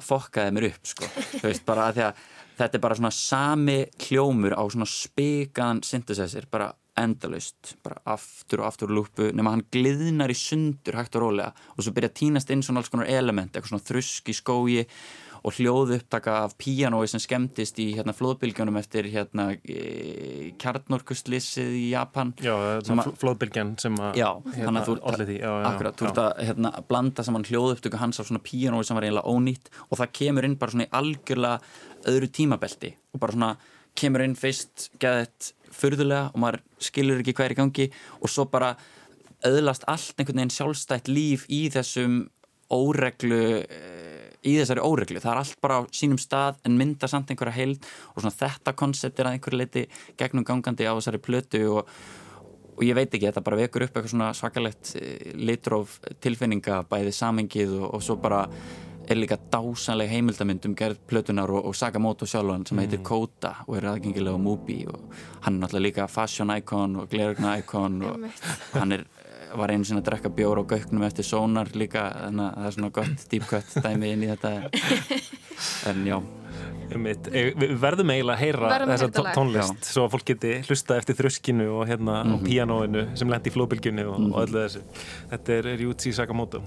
fokkaði mér upp sko. Þú veist bara að því að þetta er bara svona sami hljómur á svona spikaðan synthesizer bara endalaust bara aftur og aftur lúpu nema hann gliðnar í sundur hægt og rólega og svo byrja að tínast inn svona alls konar element eitthvað svona þrusk í skógi og hljóðu upptaka af píanói sem skemmtist í hérna flóðbylgjónum eftir hérna e, kjarnorkuslissið í Japan Já, flóðbylgjan sem að hérna, olli því, já, já, akkurat, þú ert að hérna, blanda saman hljóðupptöku hans af svona píanói sem var eiginlega ónýtt og það kemur inn bara svona í algjörlega öðru tímabelti og bara svona kemur inn fyrst geðið furðulega og maður skilur ekki hvað er í gangi og svo bara öðlast allt einhvern veginn sjálfstætt líf í þessum óreglu eh, í þessari óreglu, það er allt bara á sínum stað en mynda samt einhverja heild og svona þetta koncept er að einhverju leiti gegnum gangandi á þessari plötu og, og ég veit ekki, þetta bara vekur upp eitthvað svona svakalegt eh, litróf tilfinninga bæði samengið og, og svo bara er líka dásanleg heimildamynd um gerð plötunar og, og Sakamoto sjálfan sem heitir Kota og er aðgengilega á Mubi og hann er náttúrulega líka fashion icon og glerugna icon og hann er, var einu sinni að drekka bjór á gauknum eftir sónar líka þannig að það er svona gott deep cut dæmi inn í þetta en já, Einmitt. Við verðum eiginlega að heyra þessa tónlist svo að fólk geti hlusta eftir þröskinu og, hérna, og píanóinu sem lendi í flóðbylgjunni og, og öllu þessu. Þetta er Ryuichi Sakamoto.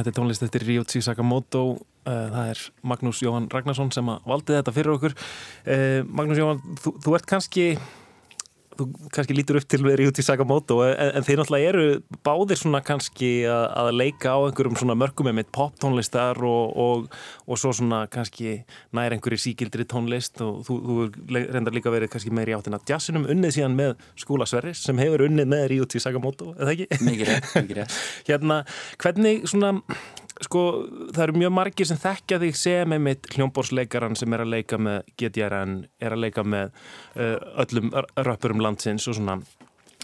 Þetta er tónlist eftir Ryuichi Sakamoto. Uh, það er Magnús Jóhann Ragnarsson sem valdi þetta fyrir okkur. Uh, Magnús Jóhann, þú, þú ert kannski þú kannski lítur upp til verið út í Sakamoto en, en þeir náttúrulega eru báðir svona kannski að, að leika á einhverjum svona mörgum með poptónlistar og, og, og svo svona kannski nær einhverju síkildri tónlist og þú, þú reyndar líka verið kannski meiri áttin að jazzinum unnið síðan með Skúla Sverris sem hefur unnið með Ryuti Sakamoto, eða ekki? Mikið rétt, mikið rétt Hérna, hvernig svona sko það eru mjög margir sem þekkja þig sem einmitt hljómbórsleikaran sem er að leika með GTRN, er að leika með uh, öllum röppurum landsins og svona.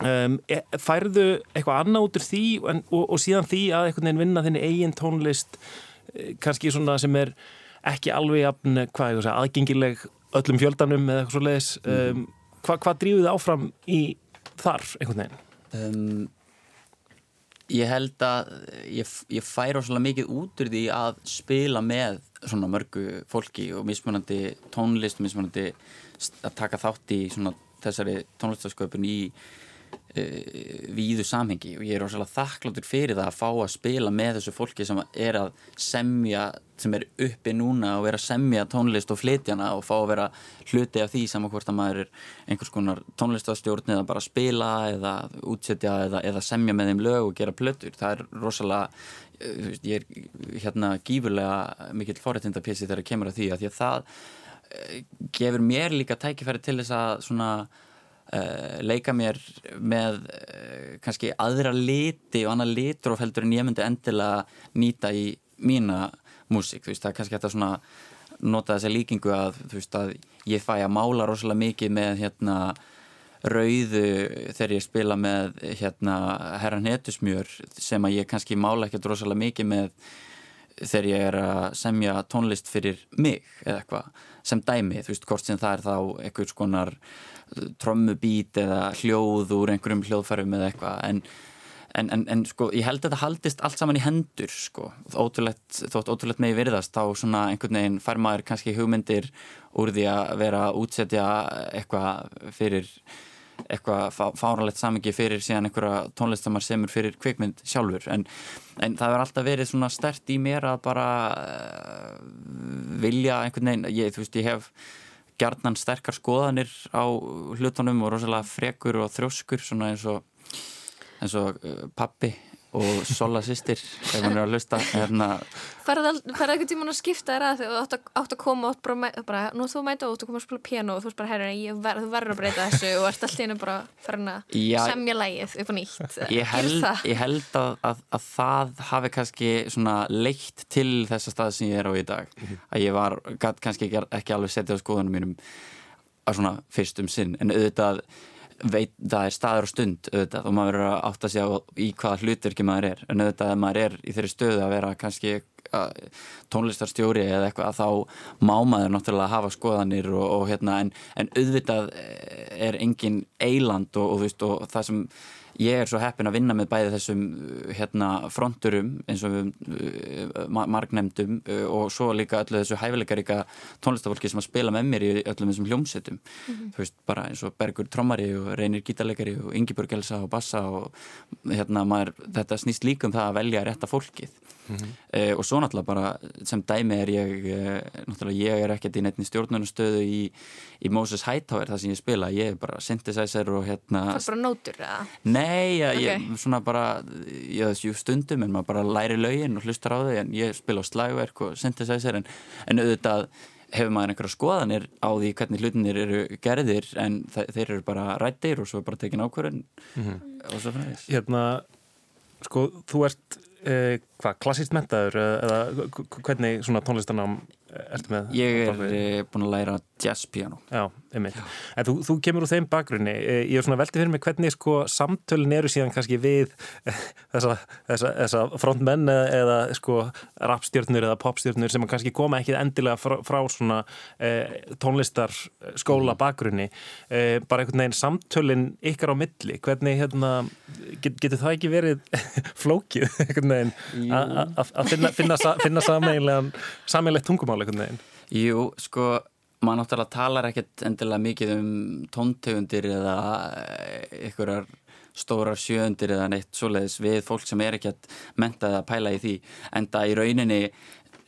Um, e, færðu eitthvað annað út úr því en, og, og síðan því að einhvern veginn vinna þinni eigin tónlist uh, kannski svona sem er ekki alveg jafn, hvað ég segja, aðgengileg öllum fjöldanum eða eitthvað svo leiðis um, hva, hvað drífuð þið áfram í þar einhvern veginn? Um, Ég held að ég, ég færa svolítið mikið út úr því að spila með svona mörgu fólki og mismunandi tónlist mismunandi að taka þátt í svona þessari tónlistasköpun í víðu samhengi og ég er ósala þakkláttur fyrir það að fá að spila með þessu fólki sem er að semja, sem er uppi núna og er að semja tónlist og flytjana og fá að vera hluti af því saman hvort að maður er einhvers konar tónlistastjórn eða bara spila eða útsetja eða, eða semja með þeim lög og gera plötur, það er rosalega uh, ég er hérna gífurlega mikill forrættindapjessi þegar það kemur að því að því að það uh, gefur mér líka tækifæri til þess að svona Uh, leika mér með uh, kannski aðra liti og annað litur og feldur en ég myndi endilega nýta í mína músík, þú veist, það er kannski þetta svona nota þessa líkingu að þú veist að ég fæ að mála rosalega mikið með hérna rauðu þegar ég spila með hérna herran hetusmjör sem að ég kannski mála ekkert rosalega mikið með þegar ég er að semja tónlist fyrir mig eða eitthvað sem dæmi, þú veist, hvort sem það er þá eitthvað skonar trommubít eða hljóð úr einhverjum hljóðfærum eða eitthvað. En, en, en, en sko ég held að þetta haldist allt saman í hendur sko. Ótrúlegt, þótt ótrúlegt megi virðast þá svona einhvern veginn fær maður kannski hugmyndir úr því að vera að útsetja eitthvað fyrir eitthvað fáralegt samingi fyrir síðan einhverja tónlistamar semur fyrir kvikmynd sjálfur. En, en það verður alltaf verið svona stert í mér að bara uh, vilja einhvern veginn, ég, þú veist ég hef gerðnan sterkar skoðanir á hlutunum og rosalega frekur og þrjóskur svona eins og, og uh, pappi og Sola sýstir ef hann er að hlusta hérna. Færði eitthvað tíman að skipta þér að þú átt, átt að koma og bara, bara nú þú mæta og þú komast að spila piano og þú veist bara herri, ver, þú verður að breyta þessu og ert alltaf inn bara farin að semja lægið upp á nýtt. Ég held, ég held að, að, að það hafi kannski svona leitt til þessa stað sem ég er á í dag. -hmm. að ég var kannski ekki, ekki alveg setið á skoðunum mínum að svona fyrstum sinn. En auðvitað veit það er staður og stund auðvitað og maður verður að átta sig á í hvaða hlutur ekki maður er. En auðvitað að maður er í þeirri stöðu að vera kannski tónlistarstjóri eða eitthvað að þá má maður náttúrulega hafa skoðanir og, og hérna en, en auðvitað er engin eiland og, og, veist, og það sem ég er svo heppin að vinna með bæði þessum uh, hérna, fronturum eins og við uh, margnemdum uh, og svo líka öllu þessu hæfileikaríka tónlistafólki sem að spila með mér í öllum þessum hljómsettum mm -hmm. þú veist, bara eins og Bergur Trommari og Reynir Gítarleikari og Ingeborg Elsa og Bassa og hérna maður, þetta snýst líka um það að velja rétta fólkið Mm -hmm. uh, og svo náttúrulega bara sem dæmi er ég uh, náttúrulega ég er ekkert í neittni stjórnunastöðu í, í Moses Hightower þar sem ég spila ég er bara synthesizer og hérna Það er bara nótur eða? Nei, ja, okay. ég svona bara ég þessu stundum en maður bara læri lögin og hlustar á þau en ég spila á slagverk og synthesizer en, en auðvitað hefur maður einhverja skoðanir á því hvernig hlutinir eru gerðir en þeir eru bara rættir og svo bara tekin ákvörðin mm -hmm. og svo fræðis Hérna, sko, þú ert eh, hvað, klassíst mentaður eða hvernig svona tónlistanám ertu með? Ég er eh, búin að læra jazzpiano Já, einmitt. En þú, þú kemur úr þeim bakgrunni ég er svona veldið fyrir mig hvernig sko samtölin eru síðan kannski við þessa, þessa, þessa frontmenn eða, sko rapstjörnur eða popstjörnur sem kannski koma ekki endilega frá, frá svona eh, tónlistar skóla mm. bakgrunni eh, bara einhvern veginn samtölin ykkar á milli hvernig hérna get, getur það ekki verið flókið einhvern veginn að finna, finna, finna sammeilegt tungumál einhvern veginn? Jú, sko maður náttúrulega talar ekkert endilega mikið um tóntegundir eða einhverjar stórar sjöundir eða neitt svoleiðis við fólk sem er ekki að menta eða pæla í því. En það í rauninni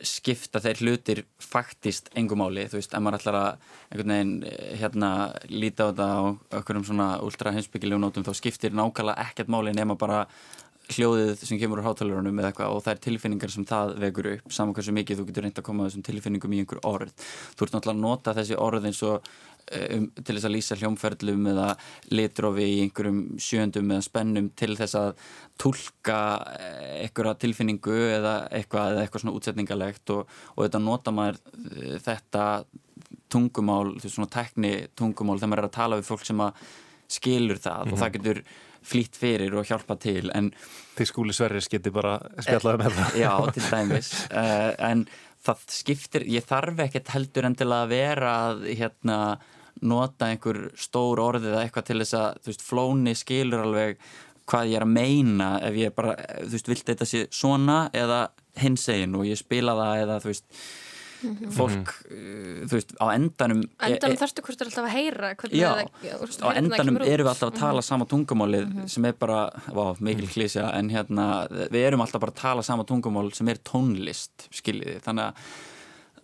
skipta þeir hlutir faktist engumáli, þú veist, ef maður ætlar að einhvern veginn eh, hérna líta á þetta á okkur um svona ultra heimsbyggilegu nótum þá skiptir nákvæmlega ekkert máli nema bara hljóðið sem kemur úr hátalurunum eða eitthvað og það er tilfinningar sem það vekur upp saman hversu mikið þú getur reynd að koma þessum tilfinningum í einhver orð. Þú ert náttúrulega að nota þessi orð eins og eh, um, til þess að lýsa hljómferðlum eða litrofi í einhverjum sjöndum eða spennum til þess að tólka eh, einhverja tilfinningu eða eitthvað, eða eitthvað svona útsetningalegt og, og þetta nota maður eh, þetta tungumál, þessu svona tekni tungumál þegar maður er að tala við fólk sem að skilur það mm -hmm. og það getur flýtt fyrir og hjálpa til en Til skúli Sverris geti bara spjallaði með það Já, til dæmis. Uh, en það skiptir, ég þarf ekkert heldur en til að vera að hérna nota einhver stór orðið eða eitthvað til þess að, þú veist, flóni skilur alveg hvað ég er að meina ef ég bara, þú veist, vilt þetta sé svona eða hins egin og ég spila það eða, þú veist Mhm. fólk, uh, þú veist, á endanum endanum e þarfstu hvort er alltaf að heyra já, það, á endanum erum við alltaf að tala mm -hmm. sama tungumálið mm -hmm. sem er bara, vá, mikil klísja en hérna, við erum alltaf bara að tala sama tungumál sem er tónlist skiljiði, þannig að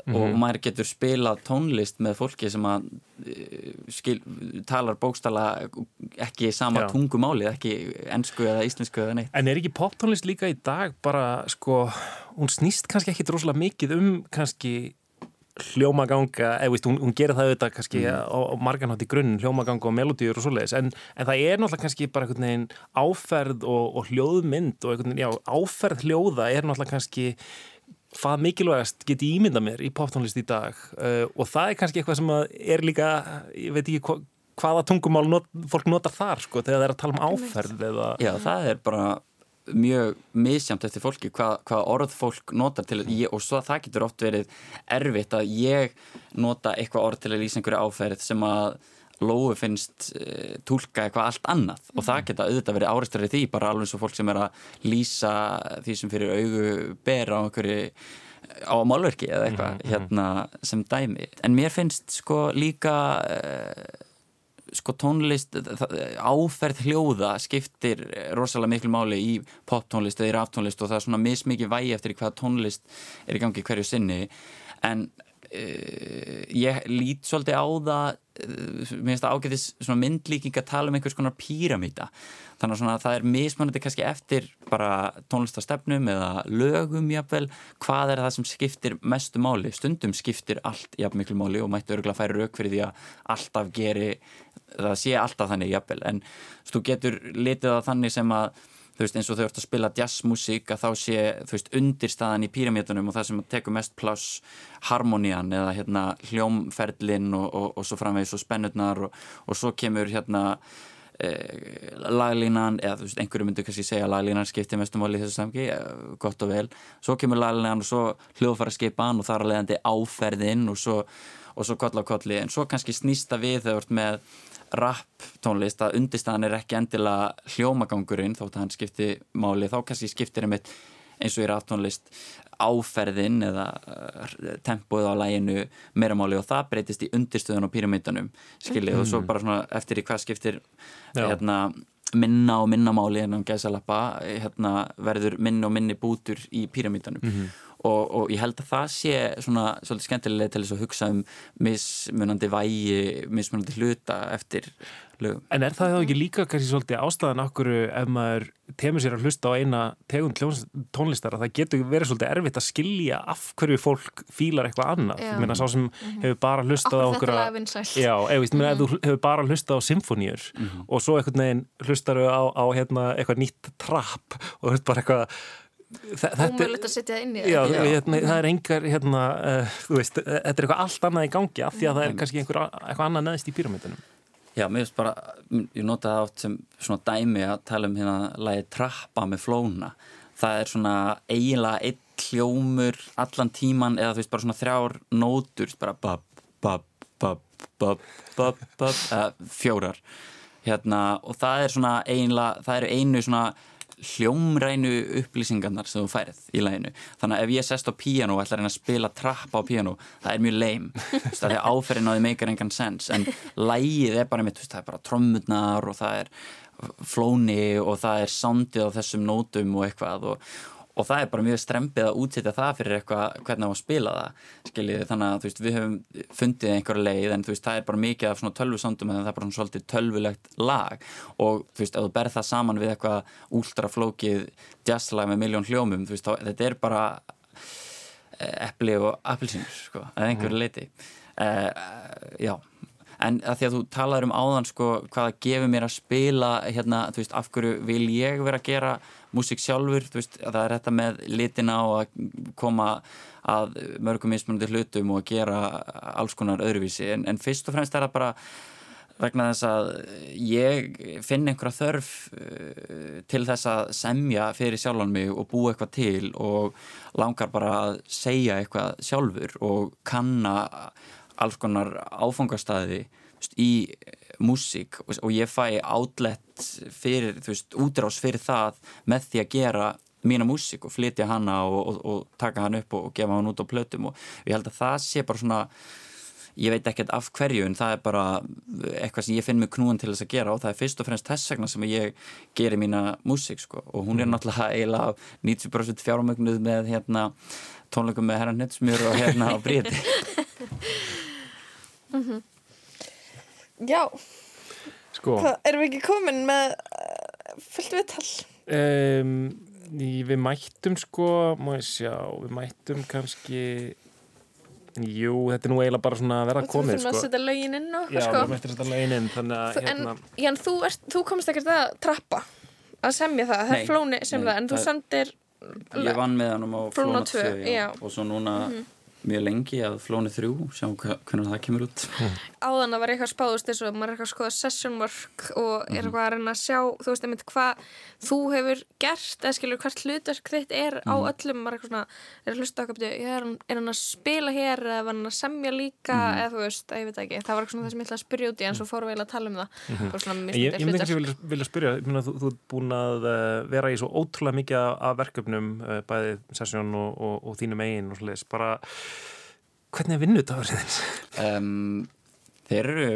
Mm -hmm. og maður getur spilað tónlist með fólki sem að eh, skil, talar bókstala ekki sama Já. tungumáli ekki ennsku eða íslensku eða neitt En er ekki poptónlist líka í dag bara sko, hún snýst kannski ekki droslega mikið um kannski hljómaganga, eða veist, hún, hún gerir það auðvitað kannski mm. á, á marganhátt í grunn hljómaganga og melodíur og svoleiðis en, en það er náttúrulega kannski bara einhvern veginn áferð og, og hljóðmynd og einhvern veginn, já, áferð hljóða er náttúrulega kannski hvað mikilvægast geti ímynda mér í poptónlist í dag uh, og það er kannski eitthvað sem er líka, ég veit ekki hva, hvaða tungumál not, fólk notar þar sko þegar það er að tala um áferð eða... Já, það er bara mjög misjamt eftir fólki hvað, hvað orð fólk notar til ég, og svo það getur oft verið erfitt að ég nota eitthvað orð til að lýsa einhverju áferð sem að Lói finnst uh, tólka eitthvað allt annað mm. og það mhm. geta auðvitað verið áreistar í því bara alveg eins og fólk sem er að lýsa því sem fyrir augu ber á einhverju á málverki eða eitthvað mm. hérna sem dæmi en mér finnst sko líka uh, sko tónlist áferð hljóða skiptir rosalega miklu máli í poptónlist eða í ráftónlist og það er svona mismikið vægi eftir hvað tónlist er í gangi hverju sinni en ég lít svolítið á það Eh, mér finnst það ágæðis myndlíking að tala um einhvers konar píramíta þannig að það er mismunandi kannski eftir bara tónlistastefnum eða lögum jáfnvel, hvað er það sem skiptir mestu máli, stundum skiptir allt jafn miklu máli og mættu örgulega færi rauk fyrir því að alltaf geri það sé alltaf þannig jáfnvel en þú getur litið það þannig sem að þú veist eins og þau ert að spila jazzmusík að þá sé þú veist undirstaðan í píramítunum og það sem tekur mest pláss harmonían eða hérna hljómferlin og, og, og svo framvegis og spennurnar og, og svo kemur hérna eh, laglínan eða þú veist einhverju myndu kannski segja laglínan skiptir mestum áli þessu samki, eh, gott og vel. Svo kemur laglínan og svo hljóðfara skipan og þar að leiðandi áferðin og svo, svo koll á kolli. En svo kannski snýsta við þau vart með rap tónlist að undirstaðan er ekki endilega hljómagangurinn þótt að hann skipti máli þá kannski skiptir einmitt eins og í rap tónlist áferðin eða uh, tempoð á læginu meira máli og það breytist í undirstöðun á píramítanum skiljið mm. og svo mm. bara svona eftir í hvað skiptir hérna, minna og minna máli en á gæsalappa hérna, verður minni og minni bútur í píramítanum mm -hmm og, og ég held að það sé svona svolítið skemmtilega til þess að hugsa um mismunandi vægi, mismunandi hluta eftir lögum. En er það þá ekki líka kannski svolítið ástæðan okkur ef maður temur sér að hlusta á eina tegund tónlistar að það getur verið svolítið erfitt að skilja af hverju fólk fílar eitthvað annað. Ég meina sá sem mm -hmm. hefur bara hlustað á okkur að... Já, ef, meina, ef þú hefur bara hlustað á symfóníur mm -hmm. og svo einhvern veginn hlustar á, á hérna, eitthvað nýtt trapp og bara eitthvað Ómögulegt að setja inn í það Já, já. Hérna, það er engar hérna, uh, veist, þetta er eitthvað allt annað í gangi af því að það er kannski einhver, eitthvað annað neðist í pyramidunum Já, mér finnst bara, ég nota það átt sem svona dæmi að tala um hérna lagi trappa með flóna. Það er svona eiginlega eitt hljómur allan tíman eða þú veist bara svona þrjár nótur bara bab, bab, bab, bab, bab, bab fjórar. Hérna og það er svona eiginlega, það eru einu svona hljómrænu upplýsingarnar sem þú færið í læginu þannig að ef ég sest á píano og ætla að reyna að spila trapp á píano, það er mjög leim það er áferðin á því meikar engan sens. En lægið er bara mitt, það er bara trommurnar og það er flóni og það er soundið á þessum nótum og eitthvað og, og það er bara mjög strempið að útsetja það fyrir eitthvað hvernig að spila það skiljið. Þannig að veist, við höfum fundið einhverja leið en veist, það er bara mikið af tölvusandum en það er bara svona svolítið tölvulegt lag. Og þú veist, ef þú berð það saman við eitthvað últraflókið jazzlag með miljón hljómum veist, þá, þetta er bara eppli og appilsynur sko, að einhverju mhm. leiti uh, já. En að því að þú talaður um áðan sko hvaða gefur mér að spila hérna, þú veist, af hverju vil ég vera að gera músík sjálfur, þú veist, það er þetta með litina og að koma að mörgum mismunandi hlutum og að gera alls konar öðruvísi. En, en fyrst og fremst er það bara vegna þess að ég finn einhverja þörf uh, til þess að semja fyrir sjálfan mig og búa eitthvað til og langar bara að segja eitthvað sjálfur og kanna alls konar áfangastæði í músík og ég fæ átlett fyrir, þú veist, útrás fyrir það með því að gera mína músík og flytja hana og, og, og taka hann upp og, og gefa hann út á plötum og ég held að það sé bara svona ég veit ekkert af hverju en það er bara eitthvað sem ég finn mig knúan til þess að gera og það er fyrst og fremst þess vegna sem ég gerir mína músík sko og hún er mhm. náttúrulega eiginlega 90% fjármögnuð með hérna tónleikum með herran Netsmjör og hérna á Bríti mm -hmm. Já sko. Hvað, erum við ekki komin með uh, fullt viðtal? Um, við mættum sko má ég sjá, við mættum kannski jú, þetta er nú eiginlega bara svona að vera komið sko. Þú fyrir að setja lögin inn og Já, sko. við mættum að setja lögin inn þannig að hérna... En Ján, þú, þú komst ekkert að trappa að semja það, það er flóni sem það en þú sendir Ég vann með hann á flóna 2 og svo núna mm -hmm mjög lengi að flónu þrjú sjá hvernig það kemur út Áðan að var eitthvað spáðust eins og maður er eitthvað að skoða session work og er mhm. eitthvað að reyna að sjá þú veist einmitt hvað þú hefur gert eða skilur hvert hlutverk þitt er á mm. öllum, maður er eitthvað svona er að hlusta okkar, er, er hann að spila hér eða var hann að semja líka mm. eða þú veist, ég veit ekki, það var eitthvað svona það sem ég ætla að spyrja út í en svo fórum við að tala um það -hmm. Ég, ég myndi ekki vilja, vilja spyrja myndi þú, þú er búin að uh, vera í svo ótrúlega mikið af verkefnum bæði session og, og, og þínum eigin og svolítið bara Hvernig er vinnutagurinn þins? Um, þeir eru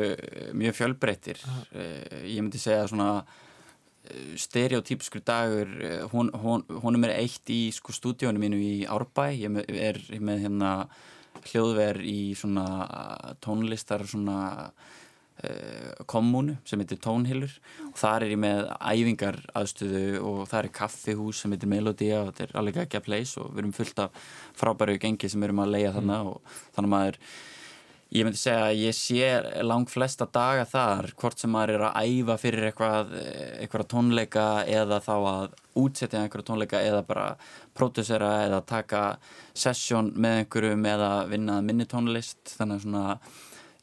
mjög fjölbreyttir. Uh, ég myndi segja svona uh, stereotypskur dagur, uh, hún, hún, hún er eitt í sko, stúdíónu mínu í Árbæ. Ég er með hérna hljóðverð í svona tónlistar svona Eh, kommunu sem heitir Tónhillur og þar er ég með æfingar aðstöðu og það er kaffihús sem heitir Melodía og þetta er alveg ekki að place og við erum fullt af frábæru gengi sem við erum að leia þarna mm. og þannig að maður ég myndi segja að ég sé lang flesta daga þar hvort sem maður er að æfa fyrir eitthvað, eitthvað tónleika eða þá að útsetja einhverja tónleika eða bara pródusera eða taka sessjón með einhverjum eða vinna minni tónlist þannig að svona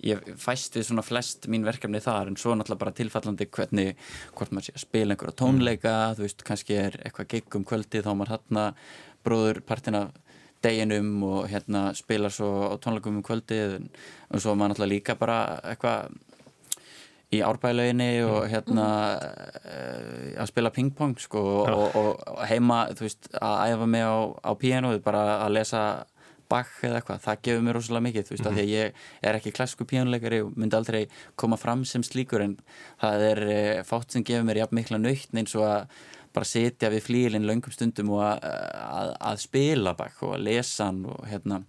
ég fæst við svona flest mín verkefni þar en svo náttúrulega bara tilfallandi hvernig hvort maður sé að spila einhverja tónleika mm. þú veist, kannski er eitthvað gig um kvöldi þá maður hann bróður partina deginum og hérna spila svo á tónleikum um kvöldi og svo maður náttúrulega líka bara eitthvað í árbæðilöginni og mm. hérna mm. að spila pingpong sko og, og, heima þú veist að æfa mig á, á pianoð bara að lesa Bach eða eitthvað, það gefur mér rosalega mikið þú veist, mm -hmm. af því að ég er ekki klassku píjónuleikari og myndi aldrei koma fram sem slíkur en það er e, fátt sem gefur mér jafn mikla nöytn eins og að bara setja við flílinn löngum stundum og að, að, að spila Bach og að lesa hann og hérna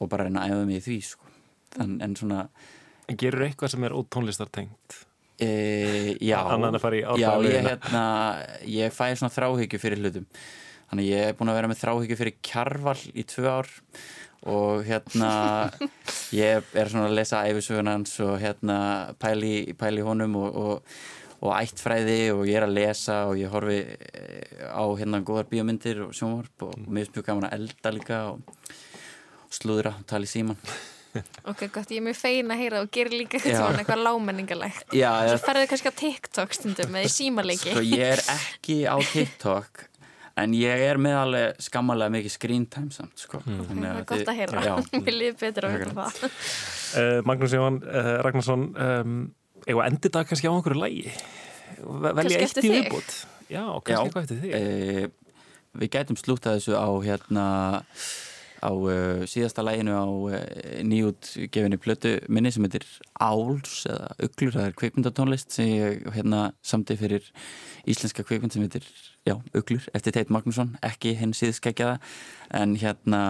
og bara reyna að æfa mig í því sko. en, en svona En gerur eitthvað sem er ótónlistartengt? E, já, já ég, hérna, ég fæ svona þráhyggju fyrir hlutum þannig ég hef búin að vera með þráhyggju fyrir kjarval í tvö ár og hérna ég er svona að lesa æfisögunans og hérna pæli, pæli honum og, og, og ættfræði og ég er að lesa og ég horfi eh, á hérna góðar bíomindir og sjónvarp og mér finnst mjög gaman að elda líka og, og slúðra og tala í síman Ok, gott, ég er mjög fein að heyra og gerir líka eitthvað, eitthvað lámenningalegt Svo ferðu kannski á TikTok stundum eða í símaleiki Sko ég er ekki á TikTok en ég er með alveg skammalega mikið screen time samt sko. mm. það er gott að heyra. Við lífum betur að heyra það. Uh, Magnús Jóhann uh, Ragnarsson um, eða endur það kannski á einhverju lægi velja eitt í viðbútt Já, kannski eitthvað eftir því e, Við gætum slútað þessu á hérna á uh, síðasta læginu á uh, nýjútgefinni plötu minni sem heitir Áls eða Uglur, það er kvikmyndatónlist sem ég hérna samti fyrir íslenska kvikmynd sem heitir já, Uglur, eftir Teit Magnússon, ekki hinn síðskækjaða en hérna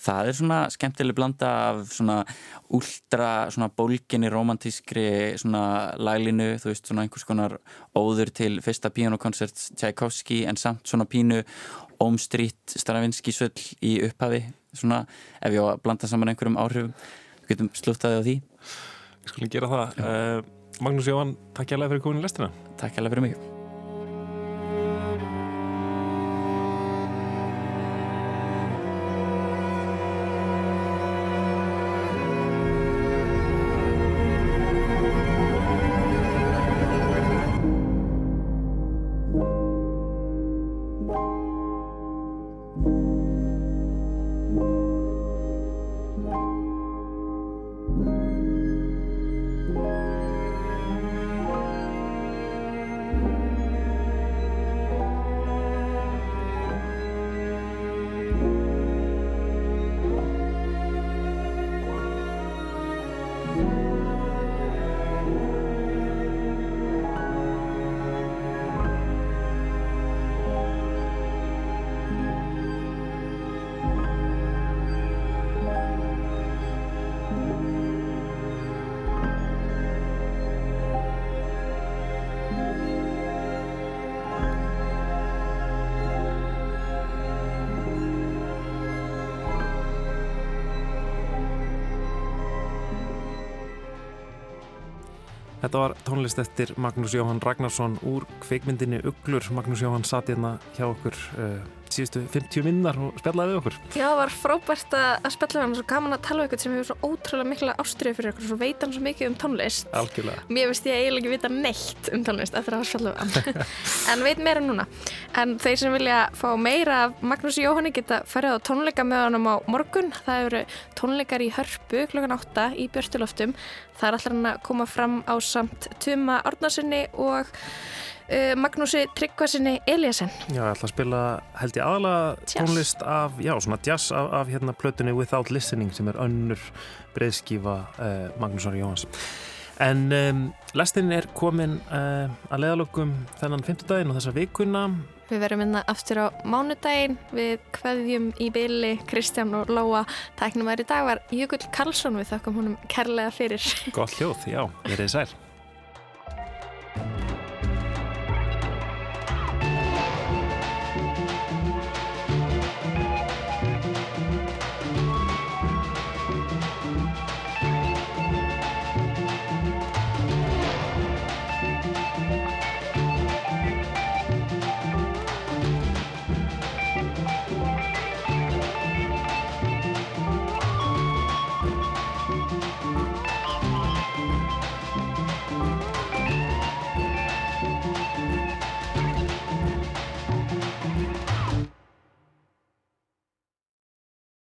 það er svona skemmtileg blanda af svona úldra svona bólginni romantískri svona laglinu, þú veist svona einhvers konar óður til fyrsta pianokonsert Tchaikovsky en samt svona pínu ómstrít Stravinski söll í upphafi. Svona ef ég á að blanda saman einhverjum áhrifum við getum slúttaði á því. Við skulum gera það. Uh, Magnús Jóhann, takk alveg fyrir komin í lestina. Takk alveg fyrir mig Þetta var tónlist eftir Magnús Jóhann Ragnarsson úr kveikmyndinni Uglur. Magnús Jóhann satt hérna hjá okkur uh, síðustu 50 minnar og spjallaði við okkur. Já, það var frábært að spjalla við hann og svo gaman að tala um eitthvað sem hefur svo ótrúlega mikla ástriðu fyrir okkur og svo veit hann svo mikið um tónlist. Algjörlega. Mér veist ég eiginlega ekki vita neitt um tónlist eftir að hafa spjallað við hann. en veit meira núna. En þeir sem vilja fá meira af Magnús Jóhanni geta ferið á tónleika með hann á morgun. Það eru tónleikar í Hörpu klokkan 8 í Björnstuloftum. Það er alltaf hann að koma fram á samt Tuma Árnarsinni og uh, Magnúsi Tryggvarsinni Eliasson. Já, ég ætla að spila held ég aðalega tónlist af, já, svona jazz af, af hérna plötunni Without Listening sem er önnur breyðskífa uh, Magnúsar Jóhans. En um, lestin er komin uh, að leðalögum þennan fymtudaginn og þessa vikuna. Við verum hérna aftur á mánudaginn við kveðjum í byli Kristján og Lóa. Tæknum að í dag var Jökull Karlsson við þakkum húnum kærlega fyrir. Gott hljóð, já, verið sæl.